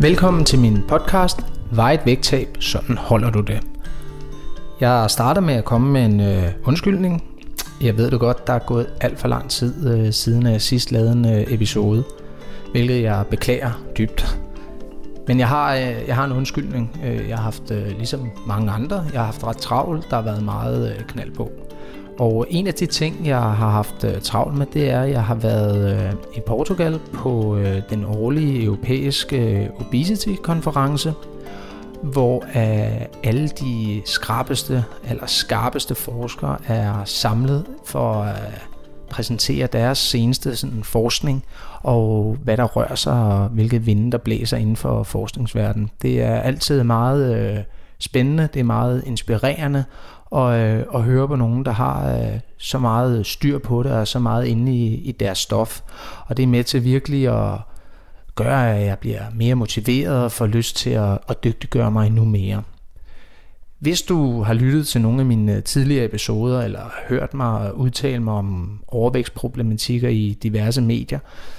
Velkommen til min podcast Vej vægttab, sådan holder du det. Jeg starter med at komme med en øh, undskyldning. Jeg ved det godt, der er gået alt for lang tid øh, siden jeg sidst lavede en øh, episode, hvilket jeg beklager dybt. Men jeg har, øh, jeg har en undskyldning. Øh, jeg har haft, øh, ligesom mange andre, jeg har haft ret travlt. Der har været meget øh, knald på. Og en af de ting, jeg har haft øh, travlt med, det er, at jeg har været øh, i Portugal på øh, den årlige europæiske obesity-konference, hvor alle de skarpeste eller skarpeste forskere er samlet for at præsentere deres seneste sådan, forskning og hvad der rører sig og hvilke vinde der blæser inden for forskningsverdenen. Det er altid meget øh, spændende, det er meget inspirerende, og, øh, og høre på nogen, der har øh, så meget styr på det, og så meget inde i, i deres stof. Og det er med til virkelig at gøre, at jeg bliver mere motiveret og får lyst til at, at dygtiggøre mig endnu mere. Hvis du har lyttet til nogle af mine øh, tidligere episoder, eller hørt mig udtale mig om overvægtsproblematikker i diverse medier,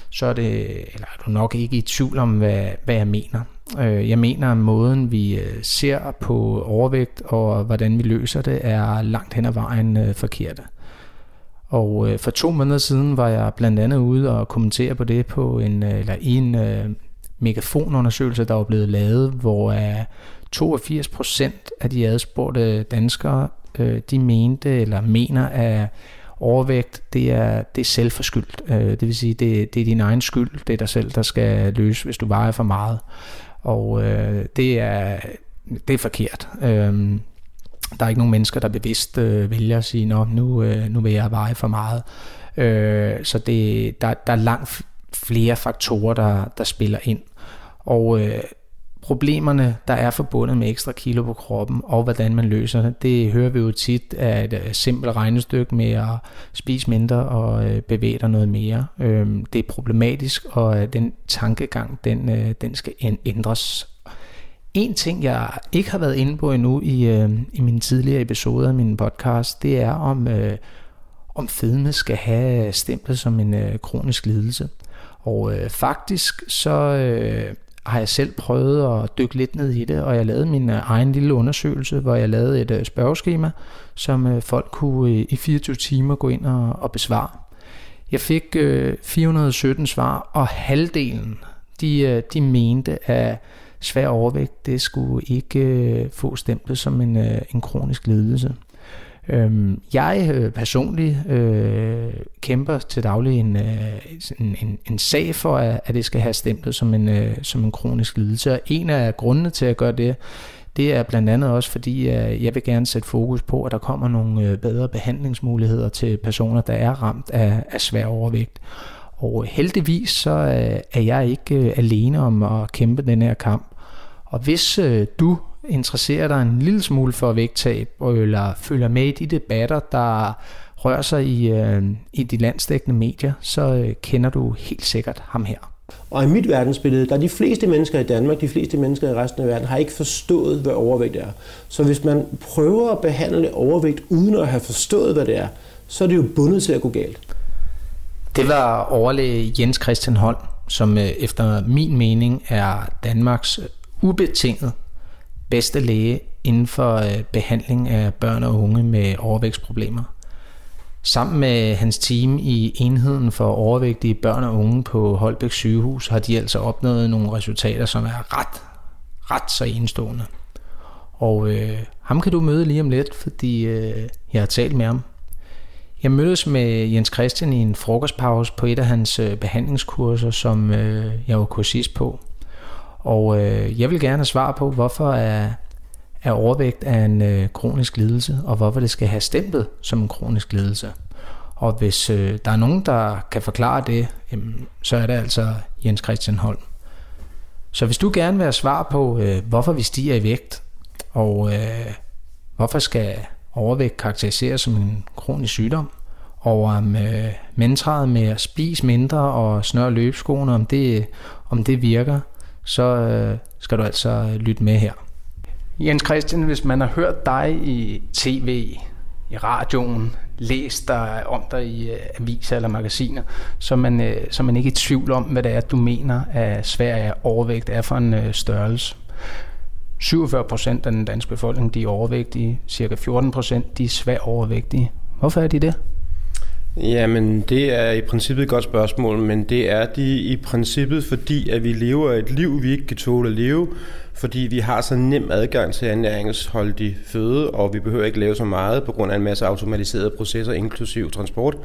så er, det, eller er du nok ikke i tvivl om, hvad, hvad jeg mener. Øh, jeg mener, at måden vi øh, ser på overvægt og hvordan vi løser det, er langt hen ad vejen øh. Og øh, for to måneder siden var jeg blandt andet ude og kommentere på det på en, øh, eller i en megafonundersøgelse, der var blevet lavet, hvor 82 procent af de adspurgte danskere, de mente eller mener, at overvægt, det er, det er selvforskyldt. Det vil sige, det, det er din egen skyld, det er dig selv, der skal løse, hvis du vejer for meget. Og øh, det, er, det er forkert. Øh, der er ikke nogen mennesker, der bevidst øh, vælger at sige, Nå, nu, øh, nu vil jeg veje for meget. Øh, så det, der, der er langt flere faktorer, der, der spiller ind. Og øh, problemerne, der er forbundet med ekstra kilo på kroppen, og hvordan man løser det, det hører vi jo tit af et øh, simpelt regnestykke med at spise mindre og øh, bevæge dig noget mere. Øhm, det er problematisk, og øh, den tankegang, den, den skal ændres. En ting, jeg ikke har været inde på endnu i, i mine tidligere episoder af min podcast, det er om, om fedme skal have stemplet som en kronisk lidelse. Og øh, faktisk så øh, har jeg selv prøvet at dykke lidt ned i det, og jeg lavede min øh, egen lille undersøgelse, hvor jeg lavede et øh, spørgeskema, som øh, folk kunne i 24 timer gå ind og, og besvare. Jeg fik 417 svar, og halvdelen de, de mente, at svær overvægt, det skulle ikke få stemplet som en, en kronisk lidelse. Øhm, jeg øh, personligt øh, kæmper til daglig en, øh, en, en, en sag for, at, at det skal have stemplet som en, øh, som en kronisk lidelse. Og en af grundene til at gøre det, det er blandt andet også fordi, at jeg vil gerne sætte fokus på, at der kommer nogle øh, bedre behandlingsmuligheder til personer, der er ramt af, af svær overvægt. Og heldigvis så øh, er jeg ikke alene om at kæmpe den her kamp. Og hvis du interesserer dig en lille smule for vægttab, eller følger med i de debatter, der rører sig i, øh, i de landstækkende medier, så øh, kender du helt sikkert ham her. Og i mit verdensbillede, der er de fleste mennesker i Danmark, de fleste mennesker i resten af verden, har ikke forstået, hvad overvægt er. Så hvis man prøver at behandle overvægt uden at have forstået, hvad det er, så er det jo bundet til at gå galt. Det var overlæge Jens Christian Holm, som øh, efter min mening er Danmarks ubetinget bedste læge inden for øh, behandling af børn og unge med overvægtsproblemer. Sammen med hans team i enheden for overvægtige børn og unge på Holbæk sygehus har de altså opnået nogle resultater, som er ret, ret så enestående. Og øh, ham kan du møde lige om lidt, fordi øh, jeg har talt med ham. Jeg mødtes med Jens Christian i en frokostpause på et af hans øh, behandlingskurser, som øh, jeg var kursist på. Og øh, jeg vil gerne have svar på, hvorfor er, er overvægt af en øh, kronisk lidelse, og hvorfor det skal have stemplet som en kronisk lidelse. Og hvis øh, der er nogen, der kan forklare det, jamen, så er det altså Jens Christian Holm. Så hvis du gerne vil have svar på, øh, hvorfor vi stiger i vægt, og øh, hvorfor skal overvægt karakteriseres som en kronisk sygdom, og om øh, mantraet med at spise mindre og snøre løbeskoene, om det, om det virker, så øh, skal du altså øh, lytte med her. Jens Christian, hvis man har hørt dig i tv i radioen, læst dig om dig i øh, aviser eller magasiner, så man, øh, så man ikke i tvivl om, hvad det er, du mener, at Sverige overvægt er for en størrelse. 47 procent af den danske befolkning de er overvægtige, cirka 14 procent de er svært overvægtige. Hvorfor er de det? Jamen, det er i princippet et godt spørgsmål, men det er de i princippet, fordi at vi lever et liv, vi ikke kan tåle at leve, fordi vi har så nem adgang til ernæringsholdig føde, og vi behøver ikke lave så meget på grund af en masse automatiserede processer, inklusiv transport.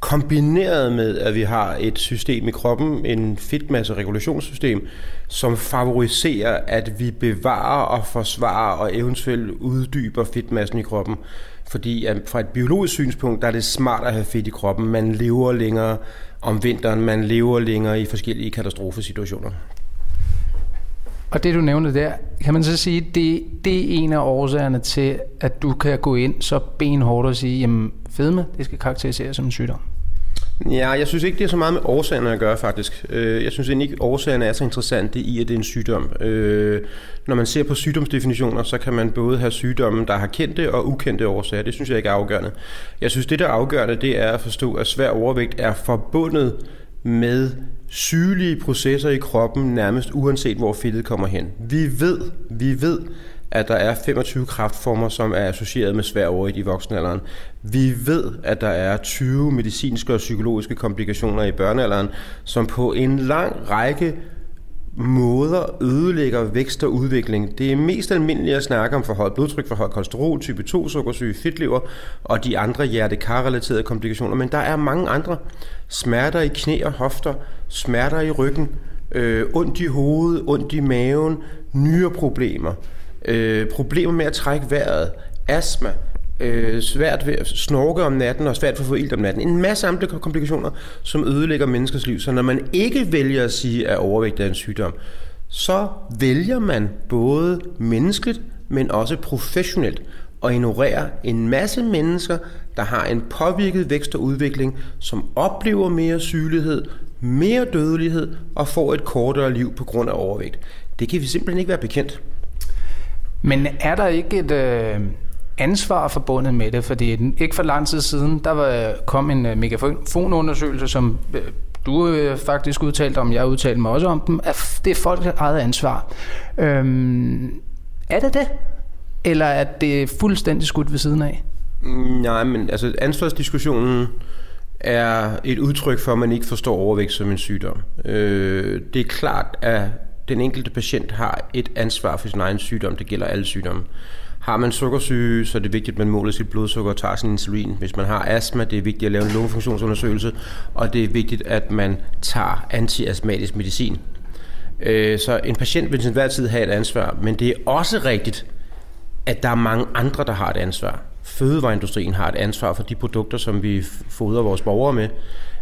Kombineret med, at vi har et system i kroppen, en fedtmasse-regulationssystem, som favoriserer, at vi bevarer og forsvarer og eventuelt uddyber fedtmassen i kroppen. Fordi at fra et biologisk synspunkt, der er det smart at have fedt i kroppen. Man lever længere om vinteren, man lever længere i forskellige katastrofesituationer. Og det du nævnte der, kan man så sige, det, det er en af årsagerne til, at du kan gå ind så benhårdt og sige, jamen fedme, det skal karakteriseres som en sygdom. Ja, jeg synes ikke, det er så meget med årsagerne at gøre, faktisk. Øh, jeg synes egentlig ikke, at årsagerne er så interessante i, at det er en sygdom. Øh, når man ser på sygdomsdefinitioner, så kan man både have sygdomme, der har kendte og ukendte årsager. Det synes jeg ikke er afgørende. Jeg synes, det der er afgørende, det er at forstå, at svær overvægt er forbundet med sygelige processer i kroppen, nærmest uanset hvor fedtet kommer hen. Vi ved, vi ved, at der er 25 kraftformer, som er associeret med svær overvægt i voksenalderen. Vi ved, at der er 20 medicinske og psykologiske komplikationer i børnealderen, som på en lang række måder ødelægger vækst og udvikling. Det er mest almindeligt at snakke om forhøjet blodtryk, forhøjet kolesterol, type 2 sukkersyge, fedtlever og de andre hjertekarrelaterede komplikationer. Men der er mange andre. Smerter i knæ og hofter, smerter i ryggen, øh, ondt i hovedet, ondt i maven, nyreproblemer, øh, problemer med at trække vejret, astma, øh, svært ved at snorke om natten og svært for at få ild om natten. En masse andre komplikationer, som ødelægger menneskers liv. Så når man ikke vælger at sige, at overvægt er en sygdom, så vælger man både menneskeligt, men også professionelt at ignorere en masse mennesker, der har en påvirket vækst og udvikling, som oplever mere sygelighed, mere dødelighed og får et kortere liv på grund af overvægt. Det kan vi simpelthen ikke være bekendt. Men er der ikke et øh, ansvar forbundet med det? Fordi ikke for lang tid siden, der var, kom en øh, megafonundersøgelse, som øh, du øh, faktisk udtalte om, jeg udtalte mig også om dem, at det er folks eget ansvar. Øhm, er det det? Eller er det fuldstændig skudt ved siden af? Mm, nej, men altså ansvarsdiskussionen er et udtryk for, at man ikke forstår overvægt som en sygdom. Øh, det er klart, at den enkelte patient har et ansvar for sin egen sygdom. Det gælder alle sygdomme. Har man sukkersyge, så er det vigtigt, at man måler sit blodsukker og tager sin insulin. Hvis man har astma, det er vigtigt at lave en lungefunktionsundersøgelse, og det er vigtigt, at man tager antiastmatisk medicin. Øh, så en patient vil til enhver tid have et ansvar, men det er også rigtigt, at der er mange andre, der har et ansvar. Fødevareindustrien har et ansvar for de produkter, som vi fodrer vores borgere med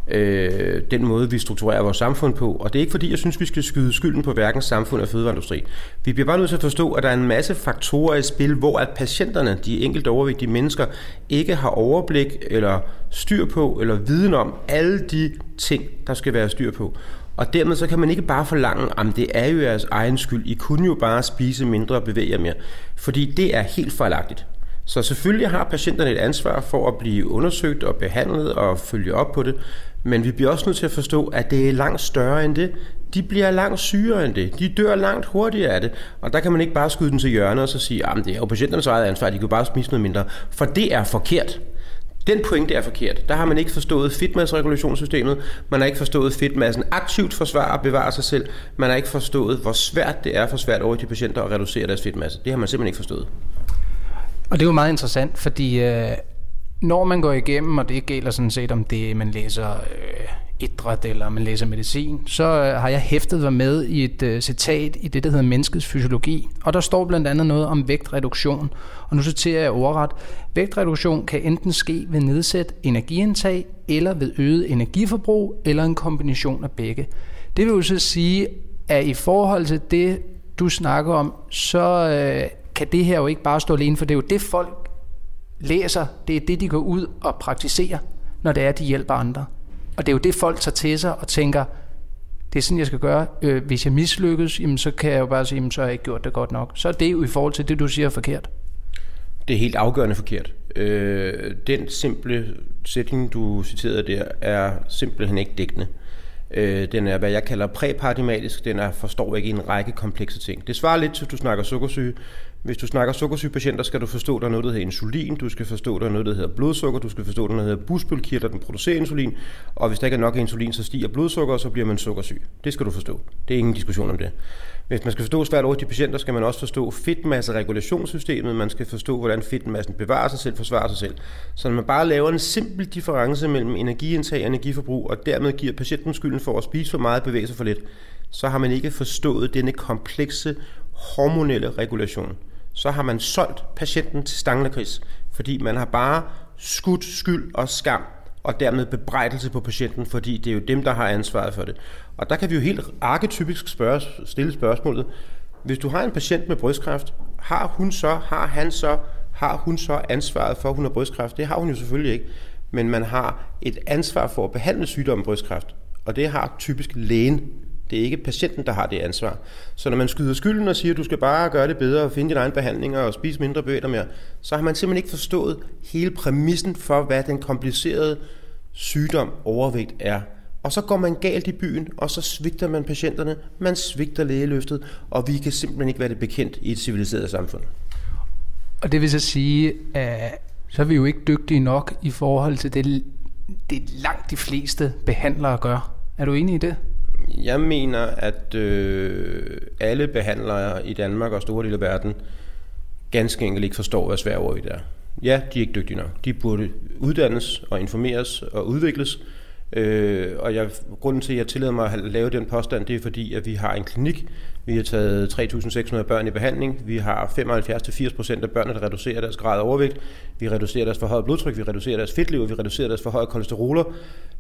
øh, den måde, vi strukturerer vores samfund på. Og det er ikke fordi, jeg synes, vi skal skyde skylden på hverken samfund og fødevareindustri. Vi bliver bare nødt til at forstå, at der er en masse faktorer i spil, hvor at patienterne, de enkelte overvægtige mennesker, ikke har overblik eller styr på eller viden om alle de ting, der skal være styr på. Og dermed så kan man ikke bare forlange, at det er jo jeres egen skyld. I kunne jo bare spise mindre og bevæge jer mere. Fordi det er helt fejlagtigt. Så selvfølgelig har patienterne et ansvar for at blive undersøgt og behandlet og følge op på det. Men vi bliver også nødt til at forstå, at det er langt større end det. De bliver langt sygere end det. De dør langt hurtigere af det. Og der kan man ikke bare skyde den til hjørnet og så sige, ah, at det er jo patienternes eget ansvar, de kan bare spise noget mindre. For det er forkert. Den pointe er forkert. Der har man ikke forstået fedtmassregulationssystemet. Man har ikke forstået fedtmassen aktivt forsvare og bevare sig selv. Man har ikke forstået, hvor svært det er for svært over de patienter at reducere deres fedtmasse. Det har man simpelthen ikke forstået. Og det er jo meget interessant, fordi øh, når man går igennem, og det gælder sådan set om det, man læser øh, idræt eller man læser medicin, så øh, har jeg hæftet mig med i et øh, citat i det, der hedder Menneskets Fysiologi. Og der står blandt andet noget om vægtreduktion. Og nu citerer jeg ordret. Vægtreduktion kan enten ske ved nedsat energiindtag, eller ved øget energiforbrug, eller en kombination af begge. Det vil jo så sige, at i forhold til det, du snakker om, så øh, kan det her jo ikke bare stå alene, for det er jo det, folk læser, det er det, de går ud og praktiserer, når det er, de hjælper andre. Og det er jo det, folk tager til sig og tænker, det er sådan, jeg skal gøre. Øh, hvis jeg mislykkes, jamen, så kan jeg jo bare sige, jamen, så har jeg ikke gjort det godt nok. Så er det jo i forhold til det, du siger forkert. Det er helt afgørende forkert. Øh, den simple sætning, du citerede der, er simpelthen ikke dækkende. Øh, den er, hvad jeg kalder præparadigmatisk. Den er, forstår ikke en række komplekse ting. Det svarer lidt til, at du snakker sukkersyge. Hvis du snakker sukkersygepatienter, skal du forstå, at der er noget, der hedder insulin, du skal forstå, at der er noget, der hedder blodsukker, du skal forstå, at der er noget, der hedder busbølkirtler, den producerer insulin, og hvis der ikke er nok insulin, så stiger blodsukker, og så bliver man sukkersyg. Det skal du forstå. Det er ingen diskussion om det. Hvis man skal forstå svært over de patienter, skal man også forstå fedtmasseregulationssystemet, man skal forstå, hvordan fedtmassen bevarer sig selv, forsvarer sig selv. Så når man bare laver en simpel difference mellem energiindtag og energiforbrug, og dermed giver patienten skylden for at spise for meget og bevæge sig for lidt, så har man ikke forstået denne komplekse hormonelle regulation så har man solgt patienten til stanglakris, fordi man har bare skudt skyld og skam og dermed bebrejdelse på patienten, fordi det er jo dem, der har ansvaret for det. Og der kan vi jo helt arketypisk spørge, stille spørgsmålet, hvis du har en patient med brystkræft, har hun så, har han så, har hun så ansvaret for, at hun har brystkræft? Det har hun jo selvfølgelig ikke. Men man har et ansvar for at behandle sygdommen brystkræft, og det har typisk lægen. Det er ikke patienten, der har det ansvar. Så når man skyder skylden og siger, at du skal bare gøre det bedre og finde dine egne behandlinger og spise mindre bøger mere, så har man simpelthen ikke forstået hele præmissen for, hvad den komplicerede sygdom overvægt er. Og så går man galt i byen, og så svigter man patienterne, man svigter lægeløftet, og vi kan simpelthen ikke være det bekendt i et civiliseret samfund. Og det vil så sige, at så er vi jo ikke dygtige nok i forhold til det, det langt de fleste behandlere gør. Er du enig i det? Jeg mener, at øh, alle behandlere i Danmark og store dele af verden ganske enkelt ikke forstår, hvad svær det er. Ja, de er ikke dygtige nok. De burde uddannes og informeres og udvikles. Øh, og jeg, grunden til, at jeg tillader mig at lave den påstand, det er fordi, at vi har en klinik. Vi har taget 3.600 børn i behandling. Vi har 75-80% af børnene, der reducerer deres grad af overvægt. Vi reducerer deres forhøjet blodtryk, vi reducerer deres fedtlever, vi reducerer deres forhøjet kolesteroler.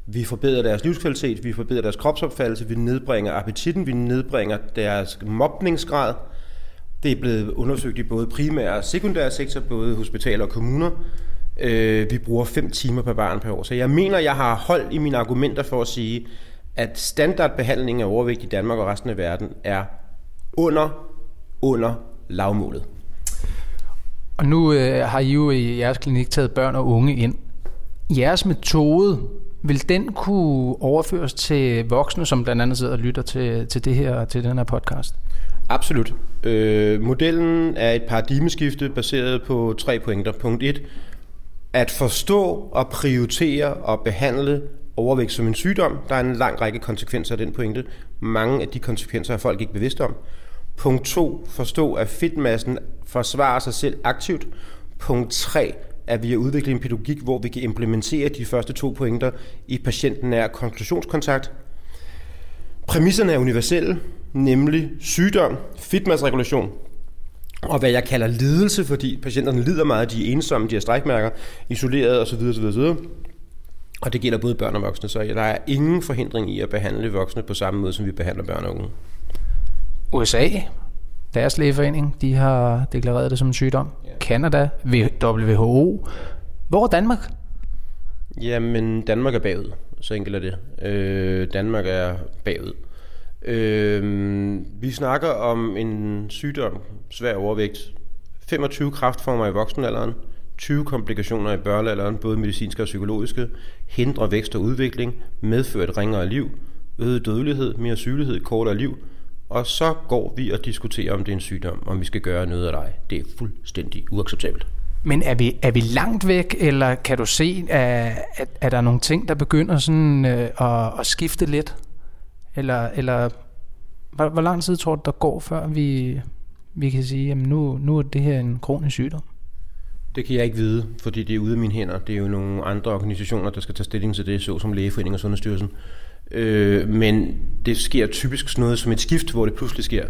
Vi forbedrer deres livskvalitet, vi forbedrer deres kropsopfattelse, vi nedbringer appetitten, vi nedbringer deres mobningsgrad. Det er blevet undersøgt i både primær og sekundær sektor, både hospitaler og kommuner. Øh, vi bruger 5 timer per barn per år. Så jeg mener, jeg har hold i mine argumenter for at sige, at standardbehandling af overvægt i Danmark og resten af verden er under, under lavmålet. Og nu øh, har I jo i jeres klinik taget børn og unge ind. Jeres metode, vil den kunne overføres til voksne, som blandt andet sidder og lytter til, til, det her, til den her podcast? Absolut. Øh, modellen er et paradigmeskifte baseret på tre pointer. Punkt 1. At forstå og prioritere og behandle overvægt som en sygdom. Der er en lang række konsekvenser af den pointe. Mange af de konsekvenser er folk ikke bevidste om. Punkt 2. Forstå, at fedtmassen forsvarer sig selv aktivt. Punkt 3 at vi har udviklet en pædagogik, hvor vi kan implementere de første to pointer i patienten er konklusionskontakt. Præmisserne er universelle, nemlig sygdom, fedtmassregulation, og hvad jeg kalder lidelse, fordi patienterne lider meget, de er ensomme, de har strækmærker, isoleret osv. osv., osv. Og det gælder både børn og voksne, så der er ingen forhindring i at behandle voksne på samme måde, som vi behandler børn og unge. USA, deres lægeforening, de har deklareret det som en sygdom. Ja. Canada, WHO. Hvor er Danmark? Jamen, Danmark er bagud. Så enkelt er det. Øh, Danmark er bagud. Øh, vi snakker om en sygdom, svær overvægt, 25 kraftformer i voksenalderen, 20 komplikationer i børnealderen, både medicinske og psykologiske, hindrer vækst og udvikling, medfører et ringere liv, øget dødelighed, mere sygelighed, kortere liv, og så går vi og diskuterer, om det er en sygdom, om vi skal gøre noget af dig. Det er fuldstændig uacceptabelt. Men er vi, er vi langt væk, eller kan du se, at, at, at der er nogle ting, der begynder sådan øh, at, at skifte lidt? Eller, eller hvor, hvor lang tid tror du, der går, før vi, vi kan sige, at nu, nu er det her en kronisk sygdom? Det kan jeg ikke vide, fordi det er ude af mine hænder. Det er jo nogle andre organisationer, der skal tage stilling til det, såsom Lægeforeningen og Sundhedsstyrelsen. Øh, men det sker typisk sådan noget som et skift, hvor det pludselig sker.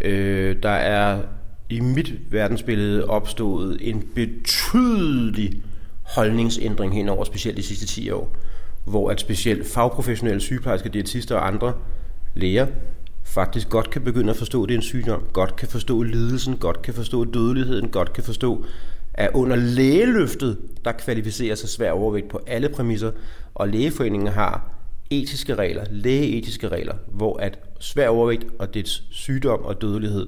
Øh, der er i mit verdensbillede opstået en betydelig holdningsændring hen over specielt de sidste 10 år, hvor at specielt fagprofessionelle sygeplejersker, diætister og andre læger faktisk godt kan begynde at forstå, at det er en sygdom, godt kan forstå lidelsen, godt kan forstå dødeligheden, godt kan forstå, at under lægeløftet, der kvalificerer sig svær overvægt på alle præmisser, og lægeforeningen har etiske regler, lægeetiske regler, hvor at svær overvægt og dets sygdom og dødelighed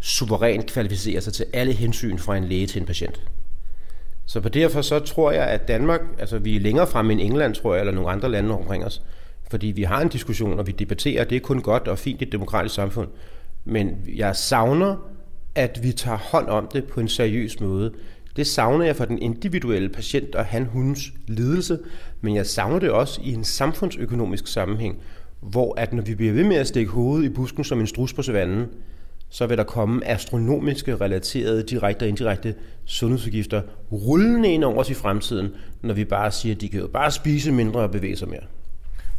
suverænt kvalificerer sig til alle hensyn fra en læge til en patient. Så på derfor så tror jeg, at Danmark, altså vi er længere frem end England, tror jeg, eller nogle andre lande omkring os. Fordi vi har en diskussion, og vi debatterer, det er kun godt og fint i et demokratisk samfund. Men jeg savner, at vi tager hånd om det på en seriøs måde. Det savner jeg for den individuelle patient og han, hunds lidelse, men jeg savner det også i en samfundsøkonomisk sammenhæng, hvor at når vi bliver ved med at stikke hovedet i busken som en strus på savannen, så vil der komme astronomiske relaterede direkte og indirekte sundhedsudgifter rullende ind over os i fremtiden, når vi bare siger, at de kan jo bare spise mindre og bevæge sig mere.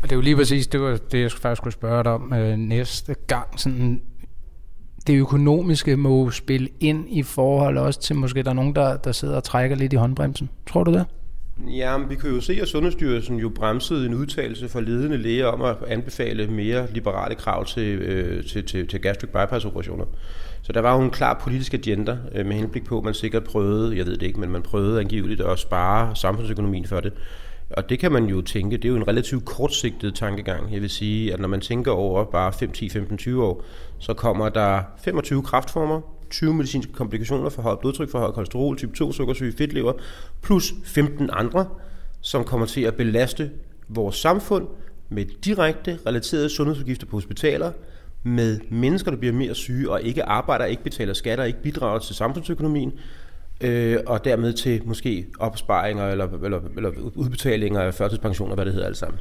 Og det er jo lige præcis det, var det jeg faktisk skulle spørge dig om øh, næste gang. Sådan, det økonomiske må spille ind i forhold også til, måske der er nogen, der, der sidder og trækker lidt i håndbremsen. Tror du det? Ja, men vi kan jo se, at Sundhedsstyrelsen jo bremsede en udtalelse for ledende læger om at anbefale mere liberale krav til, øh, til, til, til gastric bypass operationer. Så der var jo en klar politisk agenda øh, med henblik på, at man sikkert prøvede, jeg ved det ikke, men man prøvede angiveligt at spare samfundsøkonomien for det. Og det kan man jo tænke, det er jo en relativt kortsigtet tankegang. Jeg vil sige, at når man tænker over bare 5, 10, 15, 20 år, så kommer der 25 kraftformer, 20 medicinske komplikationer for højt blodtryk, for højt kolesterol, type 2 sukkersyge, fedtlever, plus 15 andre, som kommer til at belaste vores samfund med direkte relaterede sundhedsudgifter på hospitaler, med mennesker, der bliver mere syge og ikke arbejder, ikke betaler skatter, ikke bidrager til samfundsøkonomien, øh, og dermed til måske opsparinger eller, eller, eller udbetalinger af førtidspensioner, hvad det hedder alt sammen.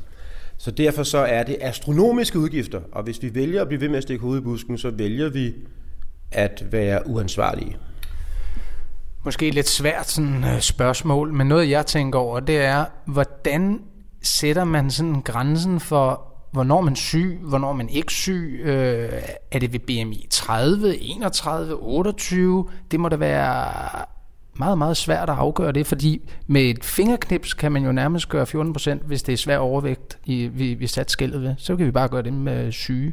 Så derfor så er det astronomiske udgifter, og hvis vi vælger at blive ved med at stikke hovedet i busken, så vælger vi at være uansvarlige. Måske lidt svært sådan øh, spørgsmål, men noget jeg tænker over, det er, hvordan sætter man sådan grænsen for, hvornår man er syg, hvornår man ikke syg? Øh, er det ved BMI 30, 31, 28? Det må da være meget, meget svært at afgøre det, fordi med et fingerknips kan man jo nærmest gøre 14 procent, hvis det er svær overvægt, i, vi, vi sat skældet ved. Så kan vi bare gøre det med syge.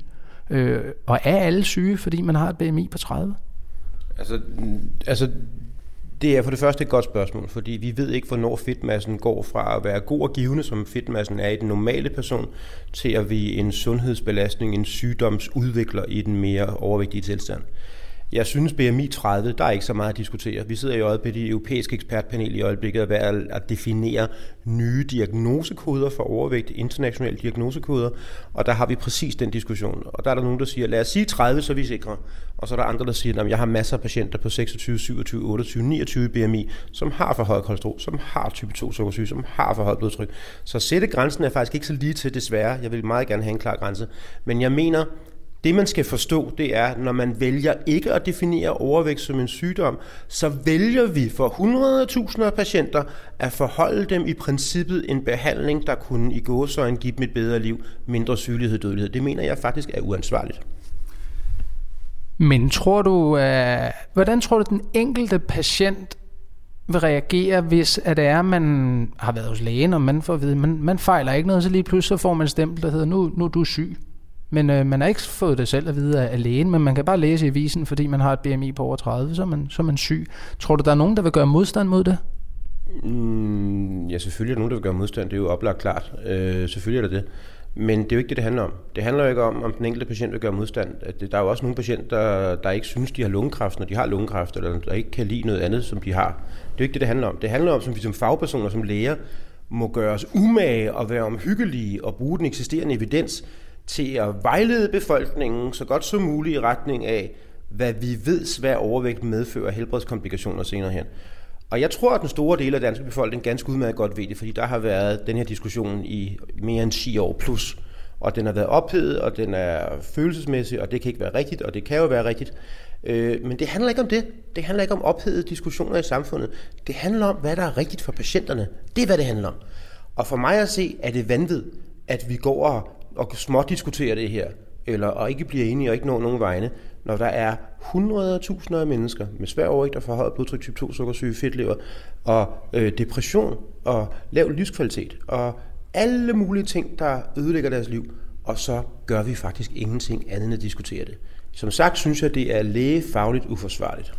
Øh, og er alle syge, fordi man har et BMI på 30? Altså, altså det er for det første et godt spørgsmål, fordi vi ved ikke, hvornår fedtmassen går fra at være god og givende, som fedtmassen er i den normale person, til at vi en sundhedsbelastning, en sygdomsudvikler i den mere overvægtige tilstand. Jeg synes, BMI 30, der er ikke så meget at diskutere. Vi sidder i øjeblikket i europæiske ekspertpanel i øjeblikket og er at definere nye diagnosekoder for overvægt, internationale diagnosekoder, og der har vi præcis den diskussion. Og der er der nogen, der siger, lad os sige 30, så er vi sikre. Og så er der andre, der siger, at jeg har masser af patienter på 26, 27, 28, 29 BMI, som har for højt kolesterol, som har type 2 sukkersyge, som har for højt blodtryk. Så sætte grænsen er faktisk ikke så lige til, desværre. Jeg vil meget gerne have en klar grænse. Men jeg mener, det man skal forstå, det er, når man vælger ikke at definere overvægt som en sygdom, så vælger vi for 100.000 af patienter at forholde dem i princippet en behandling, der kunne i gåsøjne give dem et bedre liv, mindre sygelighed og dødelighed. Det mener jeg faktisk er uansvarligt. Men tror du, uh, hvordan tror du, den enkelte patient vil reagere, hvis at det er, man har været hos lægen, og man får at vide, man, man fejler ikke noget, så lige pludselig så får man et stempel, der hedder, nu, nu er du syg. Men øh, man har ikke fået det selv at vide af lægen, men man kan bare læse i visen, fordi man har et BMI på over 30, så er man, så er man syg. Tror du, der er nogen, der vil gøre modstand mod det? Mm, ja, selvfølgelig er der nogen, der vil gøre modstand. Det er jo oplagt klart. Øh, selvfølgelig er det det. Men det er jo ikke det, det handler om. Det handler jo ikke om, om den enkelte patient vil gøre modstand. Det, der er jo også nogle patienter, der, der ikke synes, de har lungekræft, når de har lungekræft, eller der ikke kan lide noget andet, som de har. Det er jo ikke det, det handler om. Det handler om, som vi som fagpersoner, som læger, må gøre os umage og være omhyggelige og bruge den eksisterende evidens til at vejlede befolkningen så godt som muligt i retning af, hvad vi ved svær overvægt medfører helbredskomplikationer senere hen. Og jeg tror, at den store del af danske befolkning ganske udmærket godt ved det, fordi der har været den her diskussion i mere end 10 år plus. Og den har været ophedet, og den er følelsesmæssig, og det kan ikke være rigtigt, og det kan jo være rigtigt. Øh, men det handler ikke om det. Det handler ikke om ophedede diskussioner i samfundet. Det handler om, hvad der er rigtigt for patienterne. Det er, hvad det handler om. Og for mig at se, er det vanvid, at vi går og og smådiskutere det her, eller og ikke blive enige og ikke nå nogen vegne, når der er hundrede tusinder af mennesker med svær overvægt og forhøjet blodtryk, type 2 sukkersyge, fedtlever og øh, depression og lav livskvalitet og alle mulige ting, der ødelægger deres liv, og så gør vi faktisk ingenting andet end at diskutere det. Som sagt synes jeg, det er lægefagligt uforsvarligt.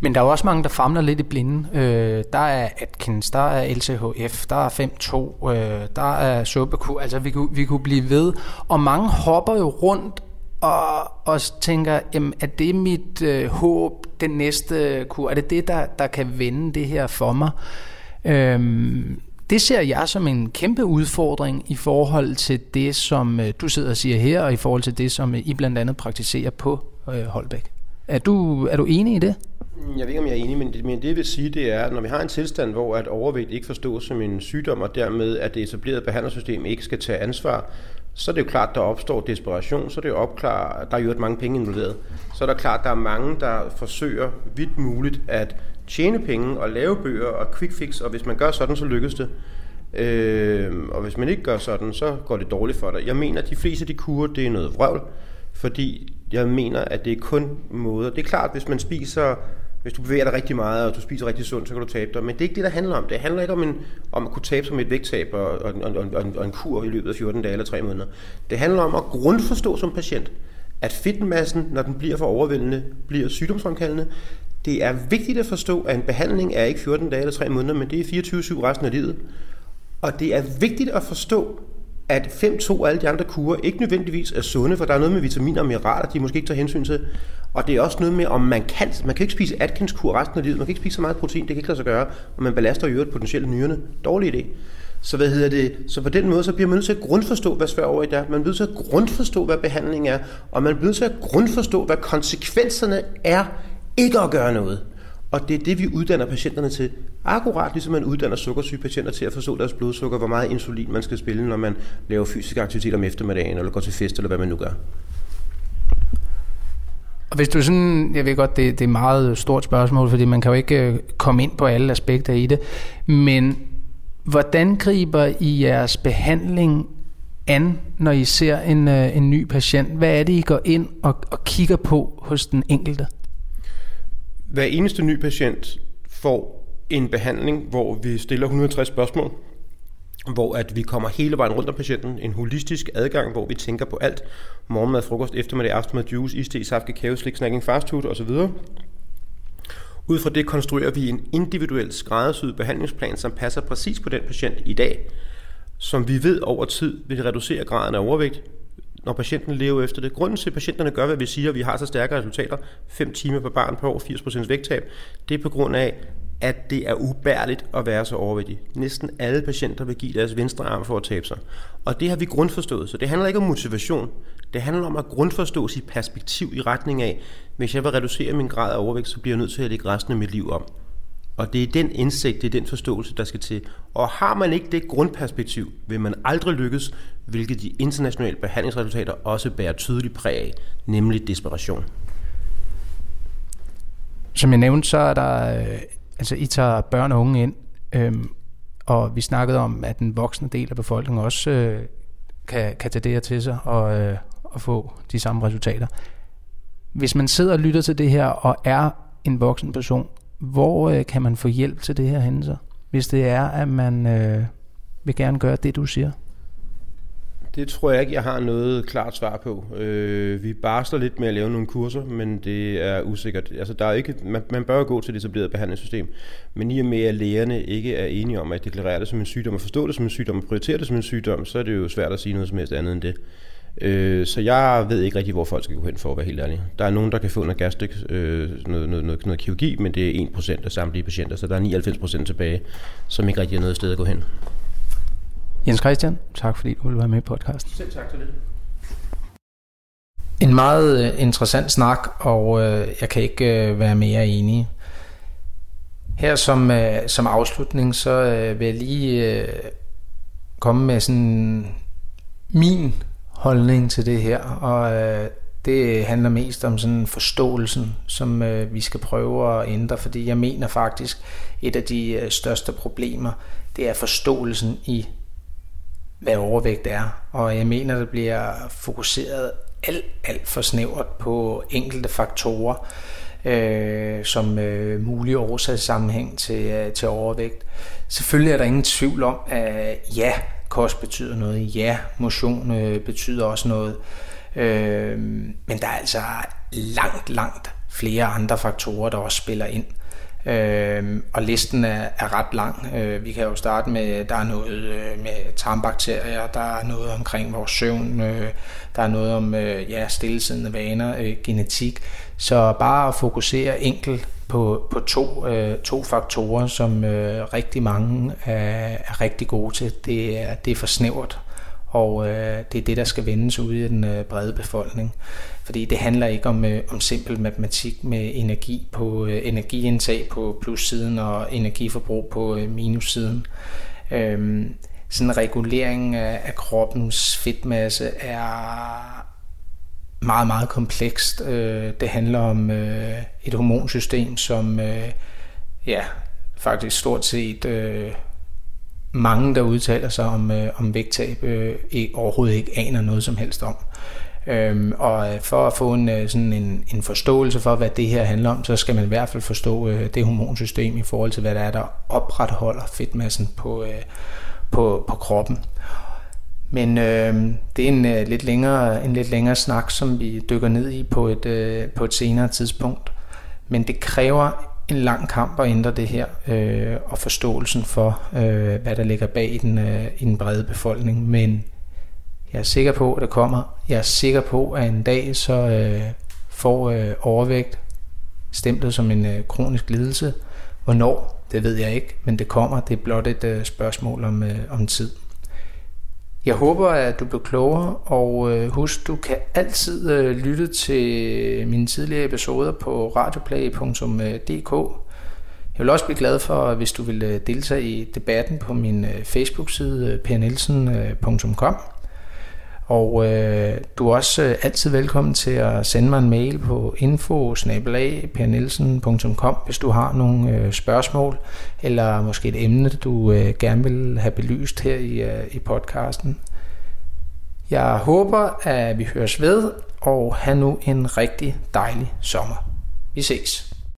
Men der er også mange, der famler lidt i blinde. Øh, der er Atkins, der er LCHF, der er 5.2, øh, der er Sobeku. Altså vi kunne, vi kunne blive ved. Og mange hopper jo rundt og, og tænker, jamen, er det mit øh, håb, den næste kur? Er det det, der, der kan vende det her for mig? Øhm, det ser jeg som en kæmpe udfordring i forhold til det, som øh, du sidder og siger her, og i forhold til det, som I blandt andet praktiserer på øh, Holbæk. Er du, er du enig i det? Jeg ved ikke, om jeg er enig, men det, men det jeg vil sige, det er, at når vi har en tilstand, hvor at overvægt ikke forstås som en sygdom, og dermed at det etablerede behandlersystem ikke skal tage ansvar, så er det jo klart, der opstår desperation, så er det jo opklar, der er jo mange penge involveret. Så er der klart, der er mange, der forsøger vidt muligt at tjene penge og lave bøger og quick fix, og hvis man gør sådan, så lykkes det. Øh, og hvis man ikke gør sådan, så går det dårligt for dig. Jeg mener, at de fleste af de kurer, det er noget vrøvl, fordi jeg mener, at det er kun måder. Det er klart, hvis man spiser hvis du bevæger dig rigtig meget, og du spiser rigtig sundt, så kan du tabe dig. Men det er ikke det, der handler om. Det handler ikke om, en, om at kunne tabe sig med et vægttab og, og, og, og, og en kur i løbet af 14 dage eller 3 måneder. Det handler om at grundforstå som patient, at fedtmassen, når den bliver for overvældende, bliver sygdomsfremkaldende. Det er vigtigt at forstå, at en behandling er ikke 14 dage eller 3 måneder, men det er 24-7 resten af livet. Og det er vigtigt at forstå, at 5-2 og alle de andre kurer ikke nødvendigvis er sunde, for der er noget med vitaminer og mineraler, de måske ikke tager hensyn til. Og det er også noget med, om man kan, man kan ikke spise Atkins-kur resten af livet, man kan ikke spise så meget protein, det kan ikke lade sig gøre, og man belaster jo øvrigt potentielt nyrerne. Dårlig idé. Så hvad hedder det? Så på den måde, så bliver man nødt til at grundforstå, hvad svær over i er. Man bliver nødt til at grundforstå, hvad behandling er, og man bliver nødt til at grundforstå, hvad konsekvenserne er ikke at gøre noget. Og det er det, vi uddanner patienterne til. Akkurat ligesom man uddanner sukkersyge patienter til at forstå deres blodsukker, hvor meget insulin man skal spille, når man laver fysisk aktivitet om eftermiddagen, eller går til fest, eller hvad man nu gør. Og hvis du sådan, jeg ved godt, det, det er et meget stort spørgsmål, fordi man kan jo ikke øh, komme ind på alle aspekter i det, men hvordan griber I jeres behandling an, når I ser en, øh, en ny patient? Hvad er det, I går ind og, og kigger på hos den enkelte? Hver eneste ny patient får en behandling, hvor vi stiller 160 spørgsmål, hvor at vi kommer hele vejen rundt om patienten. En holistisk adgang, hvor vi tænker på alt. Morgenmad, frokost, eftermiddag, aftenmad, juice, iste, saft, kakao, slik, snacking, fast food osv. Ud fra det konstruerer vi en individuel skræddersyet behandlingsplan, som passer præcis på den patient i dag, som vi ved over tid vil reducere graden af overvægt, når patienten lever efter det. Grunden til, at patienterne gør, hvad vi siger, at vi har så stærke resultater, 5 timer per barn på over 80% vægttab, det er på grund af, at det er ubærligt at være så overvægtig. Næsten alle patienter vil give deres venstre arm for at tabe sig. Og det har vi grundforstået. Så det handler ikke om motivation. Det handler om at grundforstå sit perspektiv i retning af, hvis jeg vil reducere min grad af overvægt, så bliver jeg nødt til at lægge resten af mit liv om. Og det er den indsigt, det er den forståelse, der skal til. Og har man ikke det grundperspektiv, vil man aldrig lykkes, hvilket de internationale behandlingsresultater også bærer tydeligt præg af, nemlig desperation. Som jeg nævnte, så er der, øh, altså I tager børn og unge ind, øhm, og vi snakkede om, at den voksne del af befolkningen også øh, kan, kan tage det her til sig og, øh, og få de samme resultater. Hvis man sidder og lytter til det her og er en voksen person, hvor øh, kan man få hjælp til det her hændelser, hvis det er, at man øh, vil gerne gøre det, du siger? Det tror jeg ikke, jeg har noget klart svar på. Øh, vi barsler lidt med at lave nogle kurser, men det er usikkert. Altså, der er ikke, man, man bør gå til det etablerede behandlingssystem, men i og med, at lægerne ikke er enige om at deklarere det som en sygdom og forstå det som en sygdom og prioritere det som en sygdom, så er det jo svært at sige noget som helst andet end det. Øh, så jeg ved ikke rigtig, hvor folk skal gå hen for at være helt ærlig. Der er nogen, der kan få noget gastrik, øh, noget, noget, noget, noget kirurgi, men det er 1% af samtlige patienter, så der er 99% tilbage, som ikke rigtig har noget sted at gå hen. Jens Christian, tak fordi du ville være med i podcasten. Selv tak til det. En meget øh, interessant snak, og øh, jeg kan ikke øh, være mere enig. Her som, øh, som afslutning, så øh, vil jeg lige øh, komme med sådan min holdning til det her, og øh, det handler mest om sådan forståelsen, som øh, vi skal prøve at ændre, fordi jeg mener faktisk, et af de største problemer, det er forståelsen i, hvad overvægt er. Og jeg mener, det bliver fokuseret alt, alt for snævert på enkelte faktorer, øh, som øh, mulig årsagssammenhæng til, øh, til overvægt. Selvfølgelig er der ingen tvivl om, at øh, ja, kost betyder noget. Ja, motion øh, betyder også noget. Øh, men der er altså langt, langt flere andre faktorer, der også spiller ind. Øh, og listen er, er ret lang. Øh, vi kan jo starte med, der er noget øh, med tarmbakterier, der er noget omkring vores søvn, øh, der er noget om øh, ja, stillesiddende vaner, øh, genetik. Så bare at fokusere enkelt på, på to, øh, to faktorer, som øh, rigtig mange er, er rigtig gode til. Det er, det er for snævert, og øh, det er det, der skal vendes ud i den øh, brede befolkning. Fordi det handler ikke om, øh, om simpel matematik med energi på øh, energiindtag på plussiden og energiforbrug på øh, minussiden. Øh, sådan en regulering af, af kroppens fedtmasse er meget, meget komplekst. Øh, det handler om øh, et hormonsystem, som øh, ja, faktisk stort set øh, mange, der udtaler sig om, øh, om vægttab, øh, overhovedet ikke aner noget som helst om. Øhm, og øh, for at få en, øh, sådan en, en forståelse for, hvad det her handler om, så skal man i hvert fald forstå øh, det hormonsystem i forhold til, hvad der er, der opretholder fedtmassen på, øh, på, på kroppen. Men øh, det er en, øh, lidt længere, en lidt længere snak, som vi dykker ned i på et, øh, på et senere tidspunkt. Men det kræver en lang kamp at ændre det her, øh, og forståelsen for, øh, hvad der ligger bag i den, øh, i den brede befolkning. Men jeg er sikker på, at det kommer. Jeg er sikker på, at en dag så øh, får øh, overvægt stemplet som en øh, kronisk lidelse. Hvornår, det ved jeg ikke, men det kommer. Det er blot et øh, spørgsmål om, øh, om tid. Jeg håber, at du blev klogere, og øh, husk, du kan altid øh, lytte til mine tidligere episoder på radioplay.dk. Jeg vil også blive glad for, hvis du vil øh, deltage i debatten på min øh, Facebook-side øh, pernelsen.com. Og øh, du er også øh, altid velkommen til at sende mig en mail på info hvis du har nogle øh, spørgsmål, eller måske et emne, du øh, gerne vil have belyst her i, øh, i podcasten. Jeg håber, at vi høres ved, og have nu en rigtig dejlig sommer. Vi ses.